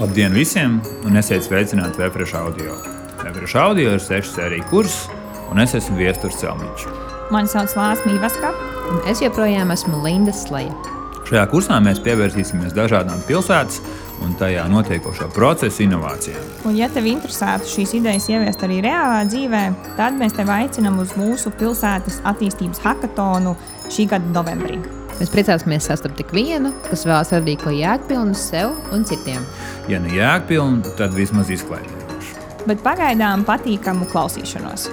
Labdien visiem, un esiet sveicināti Vēfreša audio. Vēfreša audio ir sešu sēriju kurs, un es esmu Viesturs Celmiņš. Mani sauc Lāsma Mīvaska. Un es joprojām esmu Linda Slaja. Šajā kursā mēs pievērsīsimies dažādām pilsētas un tajā notiekošo procesu inovācijām. Un, ja tev interesētu šīs idejas ieviest arī reālā dzīvē, tad mēs tevi aicinām uz mūsu pilsētas attīstības hackathonu šī gada novembrī. Mēs priecāsimies sastapt tik vienu, kas vēlas radīt ko jēgpilnu sev un citiem. Ja ne jēgpilnu, tad vismaz izklaidējošu. Bet pagaidām patīkamu klausīšanos.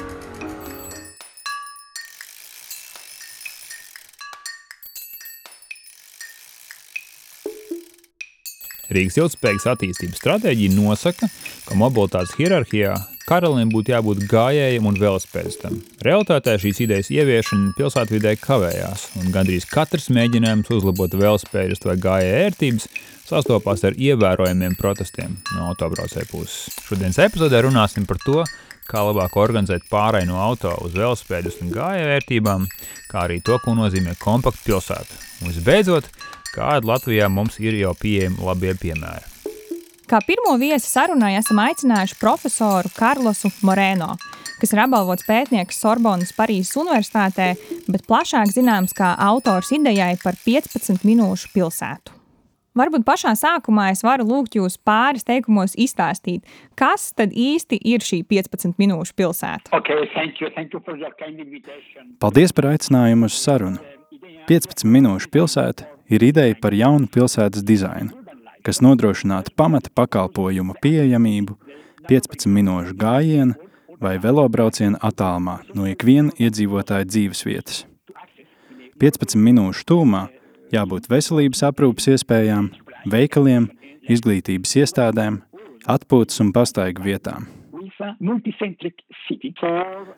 Rīgas ilgspējīgas attīstības stratēģija nosaka, ka mobilitātes hierarhijā karalim būtu jābūt gājējam un velospēdistam. Realtātē šīs idejas ieviešana pilsētvidē kavējās, un gandrīz katrs mēģinājums uzlabot velospēdistu vai gājēju ērtības sastopās ar ievērojamiem protestiem no autobraucēju puses. Šodienas epizodē runāsim par to, kā labāk organizēt pārēju no auto uz velospēdistu un gājēju vērtībām, kā arī to, ko nozīmē kompakta pilsēta. Un visbeidzot, kāda Latvijā mums ir jau pieejami labie piemēri. Kā pirmo viesi sarunai esam aicinājuši profesoru Karlosu Moreno, kas ir apbalvots pētnieks Sorbonas Parīzes Universitātē, bet plašāk zināms kā autors idejai par 15 minūšu pilsētu. Varbūt pašā sākumā es varu lūgt jūs pāris teikumos izstāstīt, kas tad īsti ir šī 15 minūšu pilsēta. Okay, thank you, thank you kind. Paldies par aicinājumu uz sarunu. 15 minūšu pilsēta ir ideja par jaunu pilsētas dizainu, kas nodrošinātu pamata pakalpojumu pieejamību, 15 minūšu gājienu vai velobraucienu attālumā no ikviena iedzīvotāja dzīvesvietas. 15 minūšu tūmā jābūt veselības aprūpas iespējām, veikaliem, izglītības iestādēm, atpūtas un pastaigu vietām.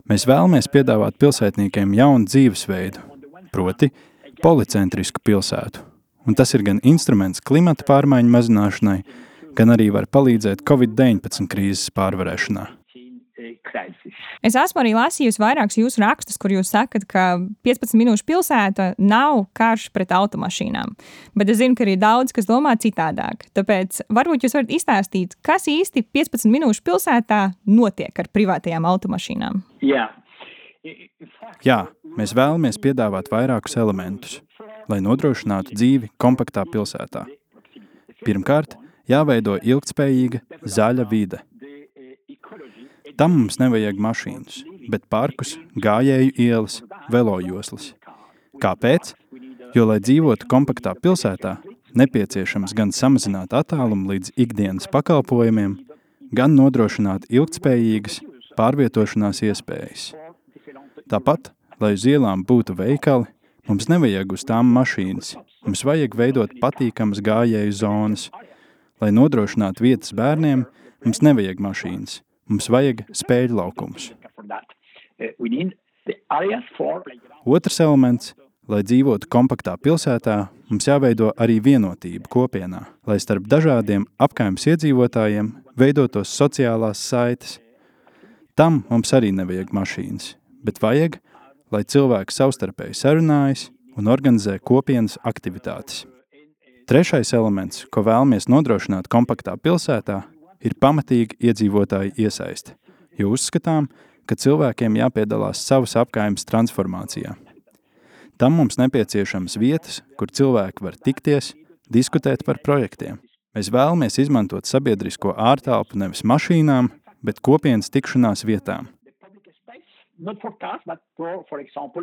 Mēs vēlamies piedāvāt pilsētniekiem jaunu dzīvesveidu, proti policentrisku pilsētu. Un tas ir gan instruments klimata pārmaiņu mazināšanai, gan arī var palīdzēt Covid-19 krīzes pārvarēšanā. Es esmu arī lasījusi vairākus jūsu rakstus, kur jūs sakat, ka 15 minūšu pilsēta nav karš pret automašīnām. Bet es zinu, ka arī daudz kas domā citādāk. Tāpēc varbūt jūs varat izstāstīt, kas īsti 15 minūšu pilsētā notiek ar privātajām automašīnām. Jā, Jā, mēs vēlamies piedāvāt vairākus elementus, lai nodrošinātu dzīvi kompaktā pilsētā. Pirmkārt, jāveido ilgspējīga, zaļa vide. Tam mums nevajag mašīnas, bet parkus, gājēju ielas, velojoslas. Kāpēc? Jo, lai dzīvotu kompaktā pilsētā, nepieciešams gan samazināt attālumu līdz ikdienas pakalpojumiem, gan nodrošināt ilgspējīgas pārvietošanās iespējas. Tāpat, lai uz ielām būtu veikali, mums nevajag uz tām mašīnas. Mums vajag veidot patīkamas gājēju zonas. Lai nodrošinātu vietas bērniem, mums nevajag mašīnas. Mums vajag spēļu laukums. Otrs elements Lai dzīvotu kompaktā pilsētā, mums jāveido arī vienotība kopienā, lai starp dažādiem apkaimes iedzīvotājiem veidotos sociālās saites. Tam mums arī nevajag mašīnas bet vajag, lai cilvēki savstarpēji sarunājas un organizē kopienas aktivitātes. Trešais elements, ko vēlamies nodrošināt kompaktā pilsētā, ir pamatīga iedzīvotāja iesaiste, jo uzskatām, ka cilvēkiem jāpiedalās savas apkaimes transformācijā. Tam mums nepieciešams vietas, kur cilvēki var tikties, diskutēt par projektiem. Mēs vēlamies izmantot sabiedrisko ārtelpu nevis mašīnām, bet kopienas tikšanās vietām –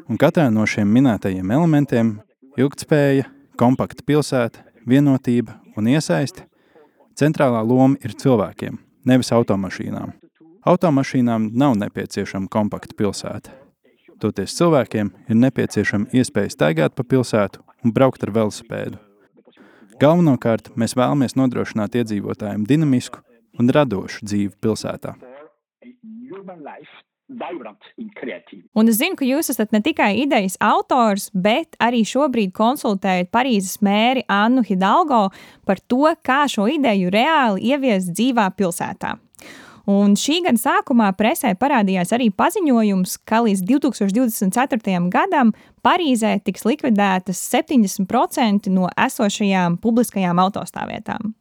Un katrā no šiem minētajiem elementiem - ilgtspēja, kompakta pilsēta, vienotība un iesaiste - centrālā loma ir cilvēkiem, nevis automašīnām. Automašīnām nav nepieciešama kompakta pilsēta. Toties cilvēkiem ir nepieciešama iespēja staigāt pa pilsētu un braukt ar velosipēdu. Galvenokārt mēs vēlamies nodrošināt iedzīvotājiem dinamisku un radošu dzīvi pilsētā. Un es zinu, ka jūs esat ne tikai idejas autors, bet arī šobrīd konsultējat Parīzes mēri Annu Hidalgo par to, kā šo ideju reāli ieviest dzīvā pilsētā. Un šī gada sākumā presē parādījās arī paziņojums, ka līdz 2024. gadam Parīzē tiks likvidētas 70% no esošajām publiskajām autostāvvietām.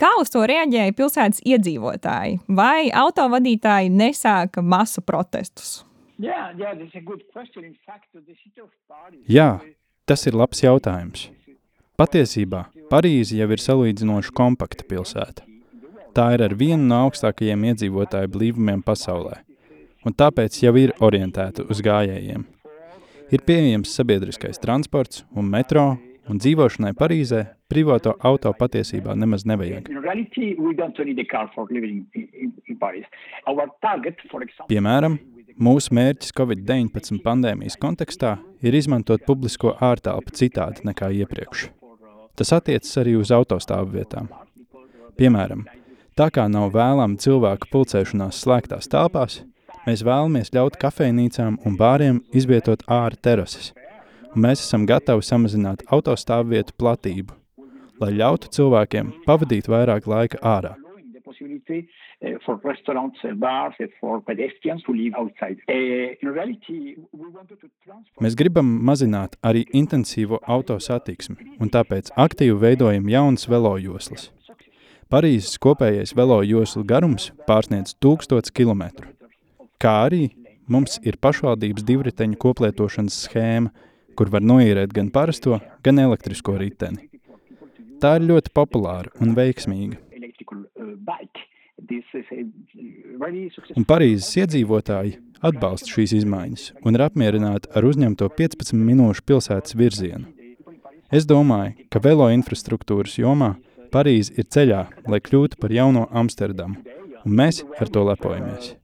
Kā uz to reaģēja pilsētas iedzīvotāji? Vai autovadītāji nesāka masu protestus? Yeah, yeah, that's a good question. In fact, the city of Paris. Jā, tas ir labs jautājums. Patiesībā Parīze jau ir salīdzinoši kompakta pilsēta. Tā ir ar vienu no augstākajiem iedzīvotāju blīvumiem pasaulē, un tāpēc jau ir orientēta uz gājējiem. Ir pieejams sabiedriskais transports un metro, un dzīvošanai Parīzē privāto auto patiesībā nemaz nevajag. Piemēram, mūsu mērķis Covid-19 pandēmijas kontekstā ir izmantot publisko ārtelpu citādi nekā iepriekš. Tas attiecas arī uz autostāvvietām. Piemēram, tā kā nav vēlama cilvēku pulcēšanās slēgtās telpās, mēs vēlamies ļaut kafejnīcām un bāriem izvietot ārā terases, un mēs esam gatavi samazināt autostāvvietu platību, lai ļautu cilvēkiem pavadīt vairāk laika ārā. Mēs gribam mazināt arī intensīvo autosatiksmi, un tāpēc aktīvi veidojam jaunas velojoslas. Parīzes kopējais velojoslu garums pārsniedz 1000 km. Kā arī mums ir pašvaldības divriteņu koplietošanas schēma, kur var noīrēt gan parasto, gan elektrisko riteni. Tā ir ļoti populāra un veiksmīga. Un Parīzes iedzīvotāji atbalsta šīs izmaiņas un ir apmierināti ar uzņemto 15 minūšu pilsētas virzienu. Es domāju, ka velo infrastruktūras jomā Parīze ir ceļā, lai kļūtu par jauno Amsterdamu, un mēs ar to lepojamies.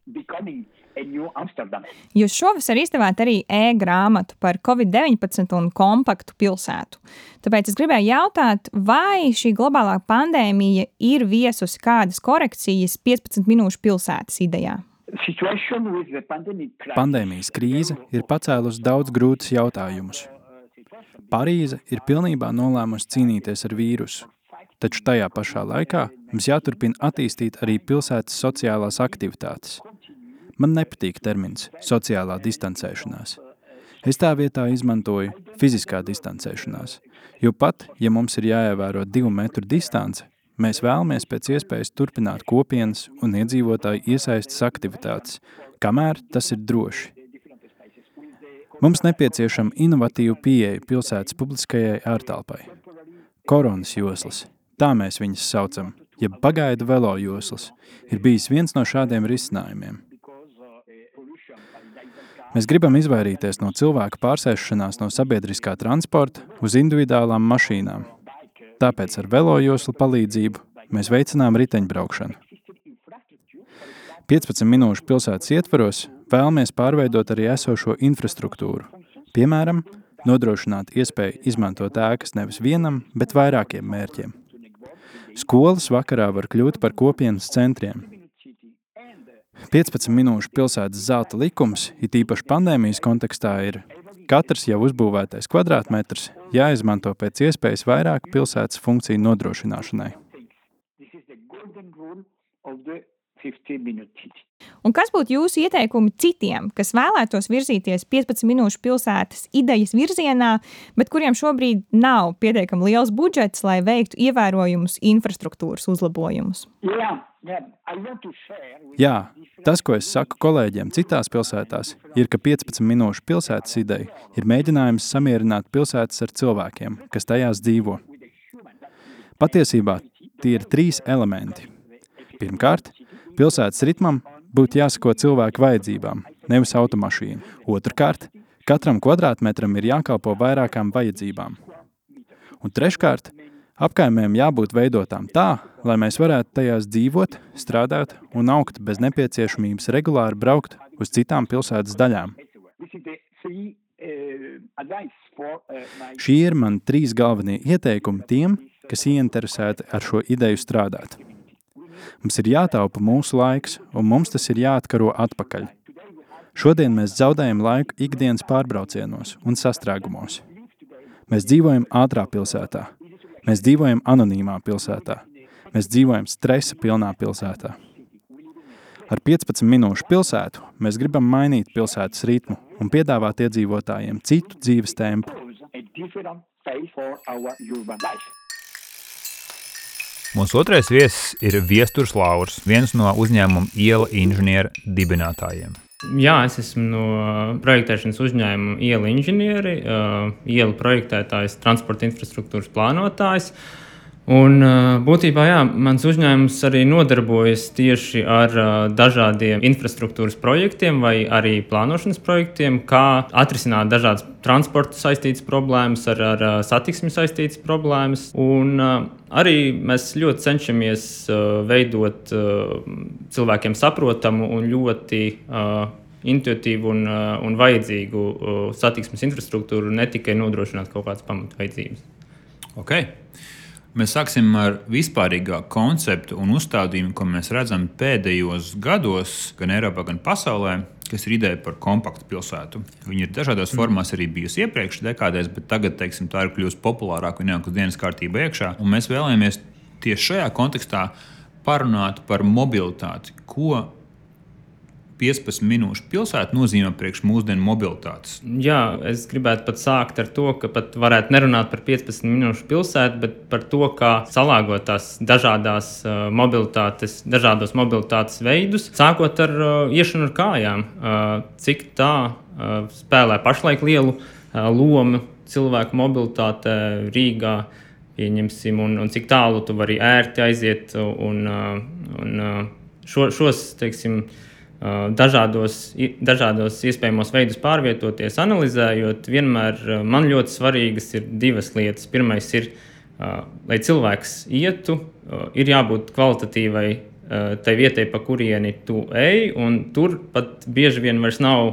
Jūs šovasar izdevāt arī e-grāmatu par Covid-19 un kompaktu pilsētu. Tāpēc es gribēju jautāt, vai šī globālā pandēmija ir viesusi kādas korekcijas 15 minūšu pilsētas idejā? Pandēmijas krīze ir pacēlusi daudz grūtus jautājumus. Parīze ir pilnībā nolēmusi cīnīties ar vīrusu, taču tajā pašā laikā mums jāturpina attīstīt arī pilsētas sociālās aktivitātes. Man nepatīk termins sociālā distancēšanās. Es tā vietā izmantoju fiziskā distancēšanās, jo pat, ja mums ir jāievēro divu metru distance, mēs vēlamies pēc iespējas turpināt kopienas un iedzīvotāju iesaistas aktivitātes, kamēr tas ir droši. Mums nepieciešama inovatīva pieeja pilsētas publiskajai ārtelpai. Koronas joslas, tā mēs viņas saucam, jeb pagaidu velo joslas, ir bijis viens no šādiem risinājumiem. Mēs gribam izvairīties no cilvēku pārsēšanās no sabiedriskā transporta uz individuālām mašīnām. Tāpēc ar velo joslu palīdzību mēs veicinām riteņbraukšanu. 15 minūšu pilsētas ietvaros vēlamies pārveidot arī esošo infrastruktūru. Piemēram, nodrošināt iespēju izmantot ēkas nevis vienam, bet vairākiem mērķiem. Skolas vakarā var kļūt par kopienas centriem. 15 minūšu pilsētas zelta likums, it īpaši pandēmijas kontekstā, ir katrs jau uzbūvētais kvadrātmetrs jāizmanto pēc iespējas vairāk pilsētas funkciju nodrošināšanai. This is the golden rule of the 15 minute city. Un kas būtu jūsu ieteikumi citiem, kas vēlētos virzīties 15 minūšu pilsētas idejas virzienā, bet kuriem šobrīd nav pietiekami liels budžets, lai veiktu ievērojumus infrastruktūras uzlabojumus? Yeah, yeah. I want to share with Jā, tas, ko es saku kolēģiem citās pilsētās, ir, ka 15 minūšu pilsētas ideja ir mēģinājums samierināt pilsētas ar cilvēkiem, kas tajās dzīvo. Patiesībā tie ir trīs elementi. Pirmkārt, pilsētas ritmam būtu jāsako cilvēku vajadzībām, nevis automašīnu. Otrkārt, katram kvadrātmetram ir jākalpo vairākām vajadzībām. Un treškārt, apkaimēm jābūt veidotām tā, lai mēs varētu tajās dzīvot, strādāt un augt bez nepieciešamības regulāri braukt uz citām pilsētas daļām. Šie ir mani trīs galvenie ieteikumi tiem, kas ieinteresēti ar šo ideju strādāt. Mums ir jātaupa mūsu laiks, un mums tas ir jāatkaro atpakaļ. Šodien mēs zaudējam laiku ikdienas pārbraucienos un sastrēgumos. Mēs dzīvojam ātrā pilsētā, mēs dzīvojam anonīmā pilsētā, mēs dzīvojam stresa pilnā pilsētā. Ar 15 minūšu pilsētu mēs gribam mainīt pilsētas ritmu un piedāvāt iedzīvotājiem citu dzīves tempu. Mūsu otrais viesis ir Viesturs Lauris, viens no uzņēmuma iela inženieru dibinātājiem. Jā, es esmu no projektēšanas uzņēmuma iela inženieri, iela projektētājs, transporta infrastruktūras plānotājs. Uh, Un, būtībā jā, mans uzņēmums arī nodarbojas tieši ar dažādiem infrastruktūras projektiem vai arī plānošanas projektiem, kā atrisināt dažādas transporta saistītas problēmas, ar, ar satiksmi saistītas problēmas. Un, arī mēs ļoti cenšamies veidot cilvēkiem saprotamu un ļoti intuitīvu un, un vajadzīgu satiksmes infrastruktūru, ne tikai nodrošināt kaut kādas pamatvajadzības. Okay. Mēs sāksim ar vispārīgāku konceptu un uzstādījumu, ko mēs redzam pēdējos gados, gan Eiropā, gan pasaulē, kas ir ideja par kompaktu pilsētu. Viņa ir dažādās mm. formās arī bijusi iepriekš, dekādēs, bet tagad teiksim, tā ir kļuvusi populārāka un ienākusi dienas kārtībā iekšā. Un mēs vēlamies tieši šajā kontekstā parunāt par mobilitāti. Ko 15 minūšu pilsēta nozīmē priekš mūsdienu mobilitātes? Jā, es gribētu pat sākt ar to, ka pat varētu nerunāt par 15 minūšu pilsētu, bet par to, kā salāgot tās dažādas uh, mobilitātes, dažādos mobilitātes veidus, sākot ar uh, iešanu ar kājām. Uh, cik tā uh, spēlē pašlaik lielu uh, lomu cilvēku mobilitāte Rīgā. Pieņemsim, un, un cik tālu tu vari ērti aiziet un, uh, un šo, šos, teiksim, uh, dažādos, dažādos iespējamos veidus pārvietoties, analizējot, vienmēr man ļoti svarīgas ir divas lietas. Pirmais ir, lai cilvēks ietu, ir jābūt kvalitatīvai tai vietai, pa kurieni tu ej, un tur pat bieži vien vairs nav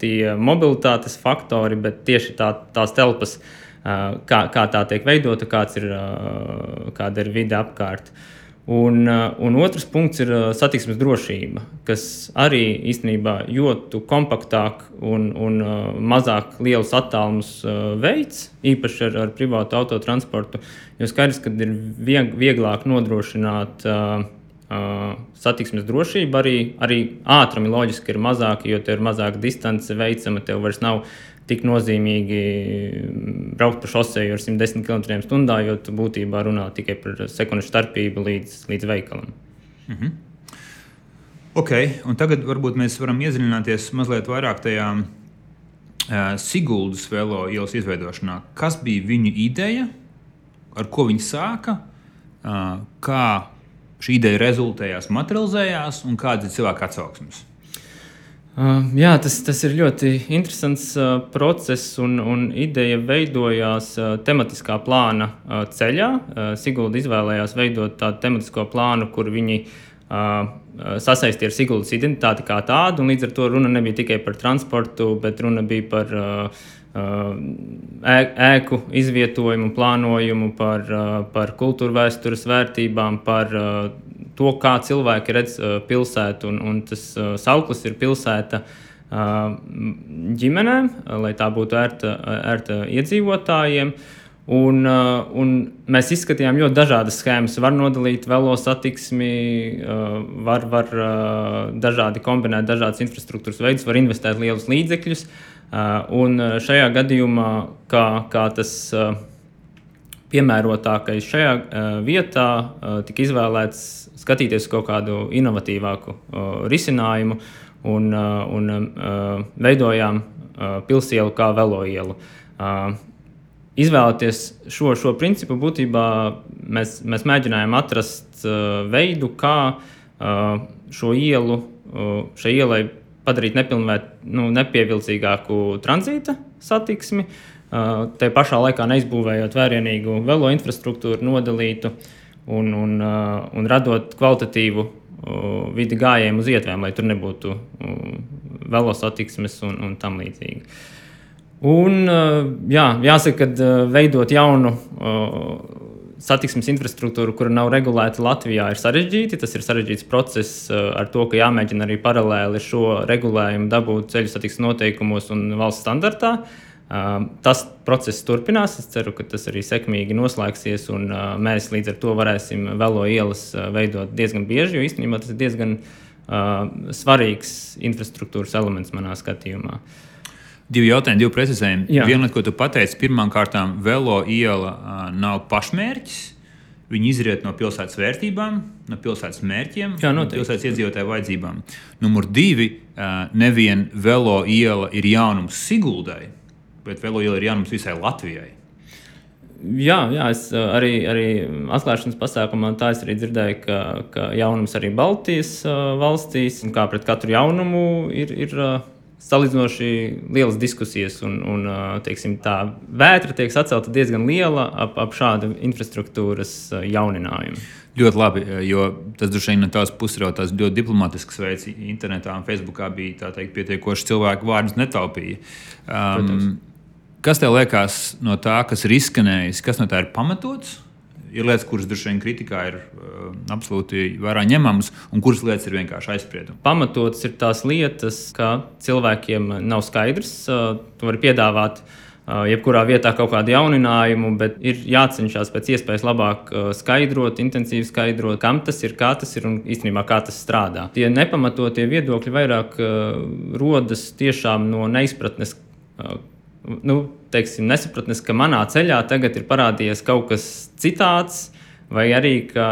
tie mobilitātes faktori, bet tieši tā, tās telpas, kā, kā tā tiek veidota, kāds ir, kāda ir vide apkārt. Uh, Un, uh, un otrs punkts ir uh, satiksmes drošība, kas arī īstenībā ļoti kompaktāk un, un uh, mazāk lielus attālumus veids, īpaši ar, ar privātu autotransportu. Jo skaidrs, ka ir vieg, vieglāk nodrošināt uh, uh, satiksmes drošību, arī, arī ātrumi loģiski ir mazāki, jo tev ir mazāka distance veicama, tev vairs nav tik nozīmīgi braukt pa šoseju ar 110 km/h, jo tu būtībā runā tikai par sekundžu starpību līdz, līdz veikalam. Mm -hmm. Ok, un tagad varbūt mēs varam iedziļināties mazliet vairāk tajā uh, Siguldas velo ielas izveidošanā. Kas bija viņu ideja, ar ko viņi sāka, uh, kā šī ideja rezultējās, materializējās un kādas ir cilvēku atsauksmes? Uh, jā, tas, tas ir ļoti interesants uh, process, un, un ideja veidojās uh, tematiskā plāna uh, ceļā. Uh, Sigulda izvēlējās veidot tādu tematisko plānu, kur viņi uh, sasaistīja ar Siguldas identitāti kā tādu. Līdz ar to runa nebija tikai par transportu, bet runa bija par uh ēku izvietojumu, plānojumu, par, par kultūra vēstures vērtībām, par to, kā cilvēki redz pilsētu. Un, un tas sauklis ir pilsēta ģimenēm, lai tā būtu ērta, ērta iedzīvotājiem. Un, un mēs izskatījām ļoti dažādas schēmas. Var nodalīt velo satiksmi, var, var dažādi kombinēt dažādas infrastruktūras veidus, var investēt lielus līdzekļus. Un šajā gadījumā, kā, kā tas piemērotākais šajā vietā, tika izvēlēts skatīties kaut kādu inovatīvāku uh, risinājumu un, uh, un uh, veidojām uh, pilsēlu kā veloielu. Uh, izvēlēties šo, šo principu, būtībā mēs, mēs mēģinājām atrast uh, veidu, kā uh, šo ielu, uh, šai ielai padarīt nepilnvērt, nu, nepievilcīgāku tranzīta satiksmi. Uh, Te pašā laikā neizbūvējot vērienīgu velo infrastruktūru, nodalītu un, un, uh, un radot kvalitatīvu uh, vidi gājējiem uz ietvēm, lai tur nebūtu velosatiksmes un, un tam līdzīgi. Un, jā, jāsaka, ka veidot jaunu satiksmes infrastruktūru, kura nav regulēta Latvijā, ir sarežģīti. Tas ir sarežģīts process ar to, ka jāmēģina arī paralēli šo regulējumu dabūt ceļu satiksmes noteikumos un valsts standartā. Uh, Tas process turpinās. Es ceru, ka tas arī sekmīgi noslēgsies, un mēs līdz ar to varēsim velo ielas veidot diezgan bieži, jo īstenībā tas ir diezgan svarīgs infrastruktūras elements manā skatījumā. Divi jautājumi, divi precizējumi. Viena lieta, ko tu pateici, pirmkārt, velo iela nav pašmērķis. Viņi izriet no pilsētas vērtībām, no pilsētas mērķiem, Jā, no pilsētas iedzīvotāju vajadzībām. Numur divi, neviena velo iela ir jaunums Siguldai, bet velo iela ir jaunums visai Latvijai. Jā, jā, es uh, arī, arī atklāšanas pasākumā tā es arī dzirdēju, ka, ka jaunums arī Baltijas uh, valstīs, un kā pret katru jaunumu ir, ir uh, salīdzinoši lielas diskusijas, un, un teiksim, tā vētra tiek sacelta diezgan liela ap, ap šādu infrastruktūras jauninājumu. Ļoti labi, jo tas droši vien no tās puses ir tāds ļoti diplomātisks veids. Internetā un Facebookā bija teikt, pietiekoši cilvēku vārdus netaupīja. Um, kas tev liekas no tā, kas ir izskanējis, kas no tā ir pamatots? Ir lietas, kuras droši vien kritikā ir uh, absolūti vērā ņemamas, un kuras lietas ir vienkārši aizspriedumi. Pamatots ir tās lietas, ka cilvēkiem nav skaidrs. Uh, tu vari piedāvāt uh, jebkurā vietā kaut kādu jauninājumu, bet ir jācenšas pēc iespējas labāk uh, skaidrot, intensīvi skaidrot, kam tas ir, kā tas ir un īstenībā kā tas strādā. Tie nepamatotie viedokļi vairāk uh, rodas tiešām no neizpratnes. Nu, teiksim, nesapratnes, ka manā ceļā tagad ir parādījies kaut kas citāds. Vai arī, ka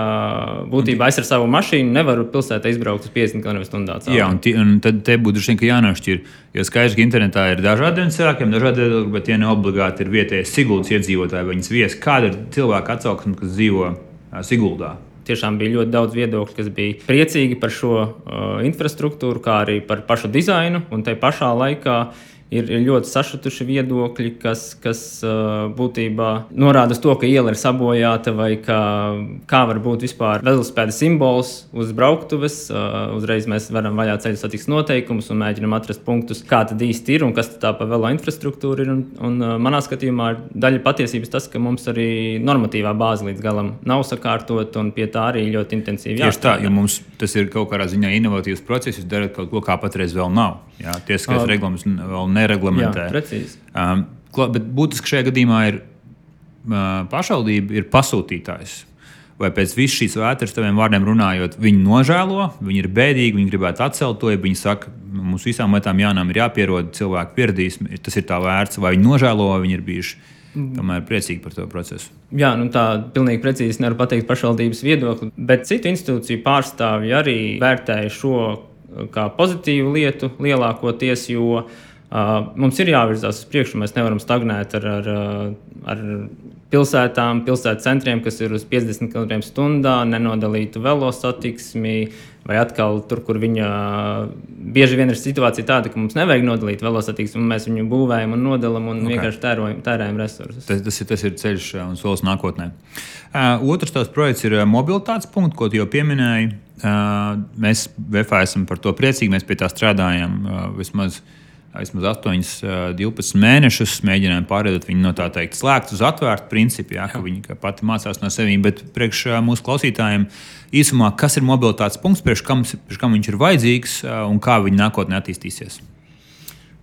būtībā es ar savu mašīnu nevaru pilsētā izbraukt uz 50 km/h. Jā, un, tie, un tad te būtu droši vien jānošķir. Jo skaidrs, ka internetā ir dažādi cilvēki, dažādi viedokļi, bet tie neobligāti ir vietējais Siguldas iedzīvotāji, viņas viesi. Kāda ir cilvēka atsauksme, kas dzīvo Siguldā? tiešām bija ļoti daudz viedokļu, kas bija priecīgi par šo uh, infrastruktūru, kā arī par pašu dizainu. Un tai pašā laikā ir, ir ļoti sašutuši viedokļi, kas, kas uh, būtībā norāda uz to, ka iela ir sabojāta vai ka, kā var būt vispār velospēda simbols uz brauktuves. Uh, uzreiz mēs varam vaļā ceļu satiksmes noteikumus un mēģinam atrast punktus, kā tad īsti ir un kas tā pa velo infrastruktūra ir. Un, un, uh, manā skatījumā daļa patiesības tas, ka mums arī normatīvā bāze līdz galam nav sakārtot un pie tā arī ļoti intensīvi Tieši tā, jāstrādā. jo mums tas ir kaut kādā ziņā inovatīvs process, jūs darat kaut ko, kā patreiz vēl nav. Jā, tiesiskais Um, reglaments n- vēl Jā, nereglamentē. precīzi. Um, bet būtiski šajā gadījumā ir uh, pašvaldība, ir pasūtītājs. Vai pēc visas šīs vētras, taviem vārdiem runājot, viņi nožēlo, viņi ir bēdīgi, viņi gribētu atcelt to, ja viņi saka, mums visām lietām jānām ir jāpierod, cilvēki pieradīs, tas ir tā vērts, vai viņi nožēlo, vai viņi ir bijuši tomēr priecīgi par to procesu. Jā, nu tā pilnīgi precīzi nevar pateikt pašvaldības viedokli, bet citu institūciju pārstāvji arī vērtēja šo uh, kā pozitīvu lietu lielākoties, jo uh, mums ir jāvirzās uz priekšu. Mēs nevaram stagnēt ar, ar, uh, ar pilsētām, pilsētas centriem, kas ir uz 50 km/h, nenodalītu velosatiksmi. Vai atkal tur, kur viņa bieži vien ir situācija tāda, ka mums nevajag nodalīt velosatiksmi, un mēs viņu būvējam un nodalām un Ok. okay. vienkārši tērojam, tērējam resursus. Tas, tas, ir, tas ir ceļš uh, un solis nākotnē. Uh, otrs tās projekts ir uh, mobilitātes punkts, ko jau pieminēji. Uh, mēs VFA esam par to priecīgi. Mēs pie tā strādājam uh, vismaz, vismaz 8, uh, 12 mēnešus. Mēģinājām pārveidot viņu no tā teikt slēgta uz atvērtu principu, jā, ka viņi pati mācās no sevis. Bet priekš mūsu klausītājiem īsumā, kas ir mobilitātes punkts, priekš kam, priekš kam viņš ir vajadzīgs un kā viņi nākotnē attīstīsies.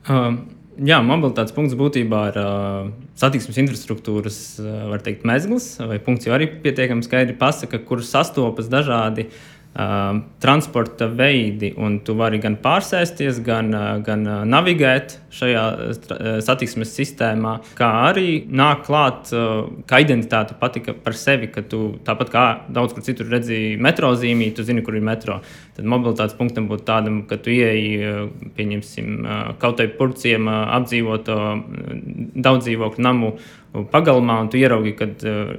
Uh, jā, mobilitātes punkts būtībā ir uh, satiksmes infrastruktūras uh, teikt, mezgls, vai punkts jau arī pietiekami skaidri pasaka, kur sastopas dažādi uh, transporta veidi. un Tu vari gan pārsēsties, gan, uh, gan uh, navigēt šajā stra- uh, satiksmes sistēmā, kā arī nāk klāt uh, kā identitāte pati ka par sevi, ka tu tāpat kā daudz kur citur redzēji metro zīmī, tu zini, kur ir metro. Tad mobilitātes punktam būtu tādam, ka tu ieeji, uh, pieņemsim, uh, kaut vai purciem uh, apdzīvoto uh, daudz dzīvokļu namu pagalmā, un tu ieraugi, ka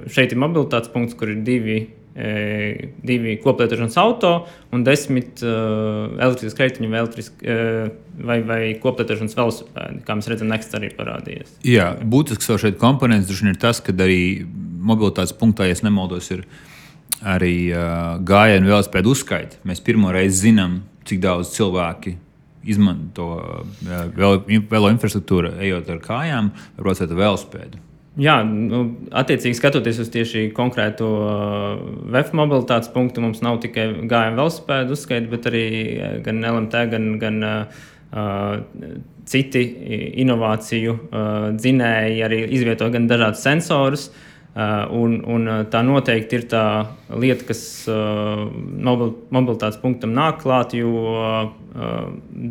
šeit ir mobilitātes punkts, kur ir divi. E, Divi koplietošanas auto un desmit uh, elektriskas kreitiņu vai, elektrisk, uh, vai, vai koplietošanas velosipēdi. Kā mēs redzam, Next arī parādījies. Jā, būtisks vēl šeit komponents droši vien ir tas, ka arī mobilitātes punktā, ja nemaldos, ir arī uh, gājienu velospēdu uzskaita. Mēs pirmo reizi zinām, cik daudz cilvēki izmanto uh, velo, infrastruktūru, ejot ar kājām, braucot ar velospēdu. Jā, nu, attiecīgi skatoties uz tieši konkrēto uh, VF mobilitātes punktu, mums nav tikai gājuma velosipēdu uzskaita, bet arī uh, gan LMT, gan, gan uh, uh, citi inovāciju uh, dzinēji arī izvieto gan dažādus sensorus. Un, un tā noteikti ir tā lieta, kas mobil, mobilitātes punktam nāk klāt, jo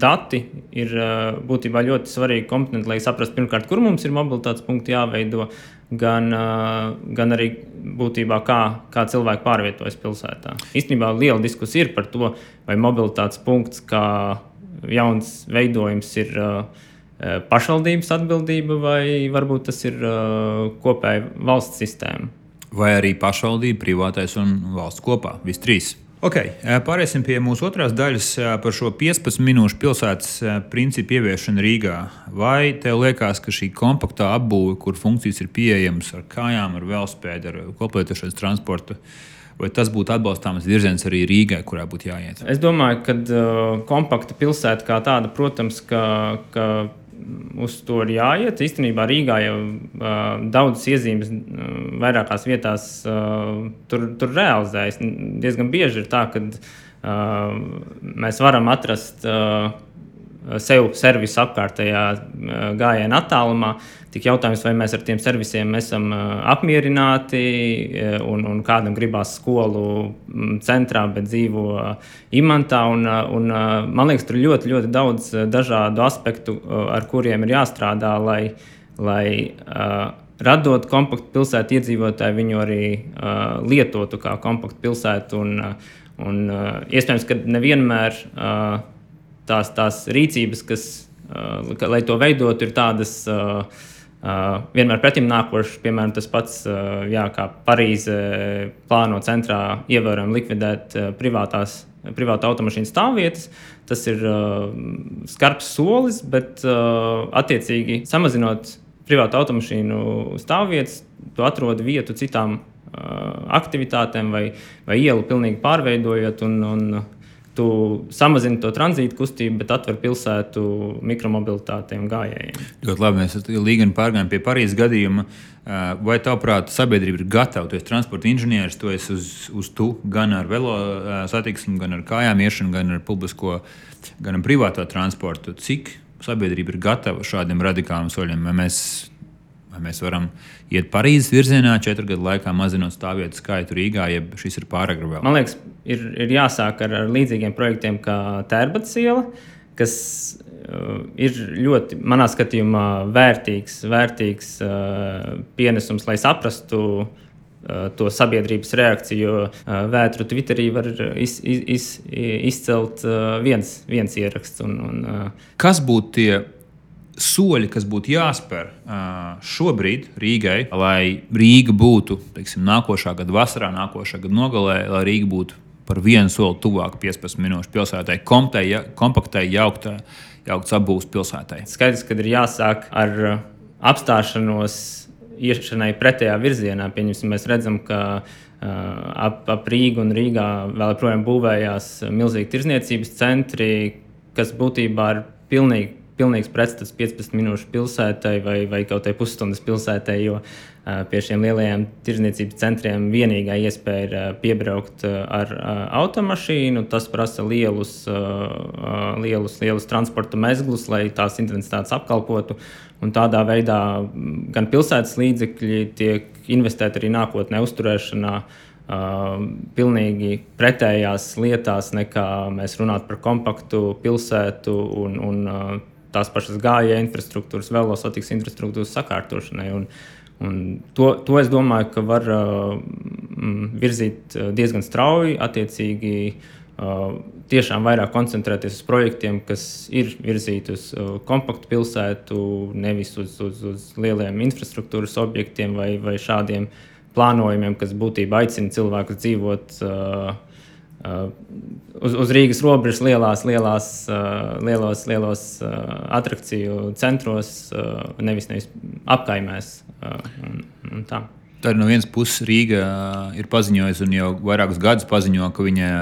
dati ir būtībā ļoti svarīgi komponenti, lai saprastu, pirmkārt, kur mums ir mobilitātes punkti jāveido, gan, gan arī būtībā kā, kā cilvēki pārvietojas pilsētā. Īstenībā liela diskusija ir par to, vai mobilitātes punkts kā jauns veidojums ir uh, Eh, pašvaldības atbildība, vai varbūt tas ir kopēja valsts sistēma? Vai arī pašvaldība, privātais un valsts kopā, visi trīs. Okay, pāriesim pie mūsu otrās daļas par šo 15 minūšu pilsētas principu ieviešanu Rīgā. Vai tev liekas, ka šī kompaktā apbūve, kur funkcijas ir pieejamas ar kājām, ar velospēdu, ar koplietošanas transportu, vai tas būtu atbalstāms virziens arī Rīgai, kurā būtu jāiet? Es domāju, ka uh, kompakta pilsēta kā tāda, protams, ka, ka uz to ir jāiet. Īstenībā Rīgā jau uh, daudzas iezīmes uh, vairākās vietās uh, tur, tur realizējas. Diezgan bieži ir tā, ka uh, mēs varam atrast. Uh, sev servisu apkārtējā gājienā attālumā. Tik jautājums, vai mēs ar tiem servisiem esam apmierināti un, un kādam gribās skolu centrā, bet dzīvo imantā. Un, un, man liekas, tur ļoti, ļoti daudz dažādu aspektu, ar kuriem ir jāstrādā, lai, lai radot kompaktu pilsētu iedzīvotāji, viņu arī lietotu kā kompaktu pilsētu. Un, un, iespējams, ka nevienmēr tās, tās rīcības, kas, uh, lai to veidotu, ir tādas. Uh, Uh, vienmēr pretim nākošs, piemēram, tas pats, uh, jā, kā Parīze plāno centrā ievērojami likvidēt uh, privātās, privātu automašīnu stāvvietas. Tas ir uh, skarbs solis, bet uh, attiecīgi samazinot privātu automašīnu stāvvietas, tu atrod vietu citām uh, aktivitātēm vai, vai ielu pilnīgi pārveidojot. Un, un, tu samazini to tranzītu kustību, bet atver pilsētu mikromobilitātei un gājējiem. Ļoti labi. Mēs līdzi pārgājām pie Parīzes gadījuma. Vai tavuprāt, sabiedrība ir gatava? Tu esi transporta inženieris, tu esi uz, uz tu gan ar velo satiksmi, gan ar kājām iešanu, gan ar publisko, gan ar privāto transportu. Cik sabiedrība ir gatava šādiem radikāliem soļiem? Vai mēs, vai mēs varam iet Parīzes virzienā, četru gadu laikā mazinot stāvvietu skaitu Rīgā, ja šis ir pārāk grūti. Man liekas, ir, ir jāsāk ar, ar līdzīgiem projektiem kā Tērbats iela, kas uh, ir ļoti, manā skatījumā, vērtīgs, vērtīgs uh, pienesums, lai saprastu uh, to sabiedrības reakciju. Jo uh, vētru Twitterī var iz, iz, iz, izcelt uh, viens, viens ieraksts. Un, un, uh, Kas būtu tie? Soļi, kas būtu jāspēr šobrīd Rīgai, lai Rīga būtu teiksim, nākošā gada vasarā, nākošā gada nogalē, lai Rīga būtu par vienu soli tuvāk 15 minūšu pilsētai, kompaktai, kompaktai jauktai, jauktas apbūves pilsētai. Skaidrs, ka ir jāsāk ar apstāšanos iešanai pretējā virzienā. Pieņemsim, mēs redzam, ka uh, ap, ap Rīgu un Rīgā vēl joprojām būvējās milzīgi tirzniecības centri, kas būtībā ir pilnīgi pilnīgs pretstats 15 minūšu pilsētai vai, vai kaut kādai pusstundas pilsētai, jo pie šiem lielajiem tirzniecības centriem vienīgā iespēja ir piebraukt ar automašīnu. Tas prasa lielus, lielus, lielus transporta mezglus, lai tās intensitātes apkalpotu. Un tādā veidā gan pilsētas līdzekļi tiek investēti arī nākotnē uzturēšanā. Uh, pilnīgi pretējās lietās, nekā mēs runājam par kompaktu pilsētu un, un uh, tās pašas gājēju infrastruktūras, velosatikas infrastruktūras sakārtošanai. Un, un to, to es domāju, ka var uh, virzīt uh, diezgan strauji, attiecīgi. Uh, tiešām vairāk koncentrēties uz projektiem, kas ir virzīti uz uh, kompaktu pilsētu, nevis uz, uz, uz lieliem infrastruktūras objektiem vai, vai šādiem plānojumiem, kas būtībā aicina cilvēkus dzīvot Uh, uz, uz Rīgas robežas lielās, lielās, lielos, lielos attrakciju centros, nevis, nevis apkaimēs. Un, un tā. Tad no vienas puses Rīga ir paziņojusi un jau vairākus gadus paziņo, ka viņa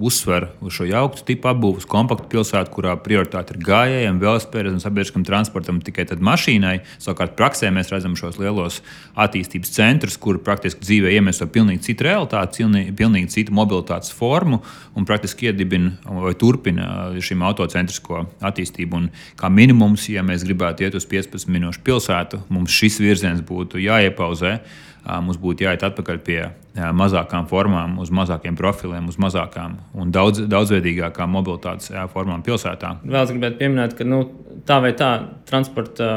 uzsver uz šo jauktu tipu apbūves kompaktu pilsētu, kurā prioritāte ir gājējiem, velospēdam un sabiedriskam transportam, tikai mašīnai. Savukārt praksē mēs redzam šos lielos attīstības centrus, kur praktiski dzīvē iemieso pilnīgi citu realitāti, pilnīgi citu mobilitātes formu un praktiski iedibina vai turpina šīm autocentrisko attīstību. Un kā minimums, ja mēs gribētu iet uz 15 minūšu pilsētu, mums šis virziens būtu jāiepauzē mums būtu jāiet atpakaļ pie mazākām formām, uz mazākiem profiliem, uz mazākām un daudz, daudzveidīgākām mobilitātes formām pilsētā. Vēl es gribētu pieminēt, ka nu, tā vai tā transporta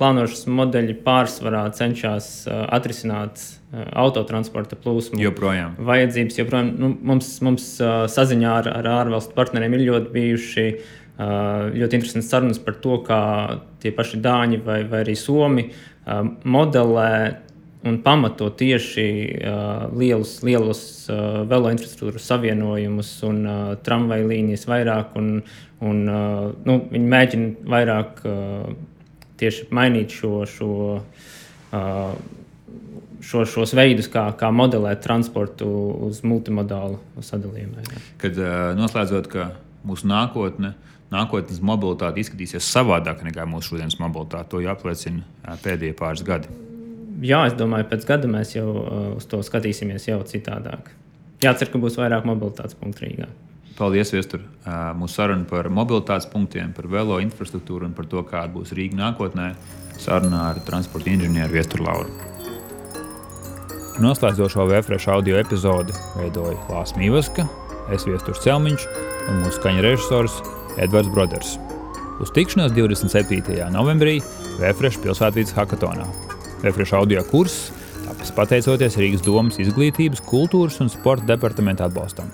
plānošanas modeļi pārsvarā cenšas atrisināt autotransporta plūsmu. Joprojām. Vajadzības joprojām nu, mums, mums saziņā ar, ar ārvalstu partneriem ir ļoti bijuši ļoti interesants sarunas par to, kā tie paši dāņi vai, vai arī somi modelē un pamato tieši uh, lielus, lielus uh, velo infrastruktūras savienojumus un uh, tramvaju līnijas vairāk. Un, un, uh, nu, viņi mēģina vairāk uh, tieši mainīt šo, šo, uh, šo, šos veidus, kā, kā modelēt transportu uz multimodālu sadalījumu. Kad uh, noslēdzot, ka mūsu nākotne nākotnes mobilitāte izskatīsies savādāk nekā mūsu šodienas mobilitāte. To apliecina pēdējie pāris gadi jā, es domāju, pēc gada mēs jau uh, uz to skatīsimies jau citādāk. Jācer, ka būs vairāk mobilitātes punktu Rīgā. Paldies, Viestur. Uh, mūsu saruna par mobilitātes punktiem, par velo infrastruktūru un par to, kāda būs Rīga nākotnē. Saruna ar transporta inženieru Viesturu Lauru. Noslēdzošo VFRŠ audio epizodi veidoja Lāsas Mīvaska, es Viesturs Celmiņš un mūsu skaņa režisors Edvards Broders. Uz tikšanos 27. novembrī VFRŠ pilsētvidas hakatonā. Refresh audio kurss tapis pateicoties Rīgas domas izglītības, kultūras un sporta departamenta atbalstam.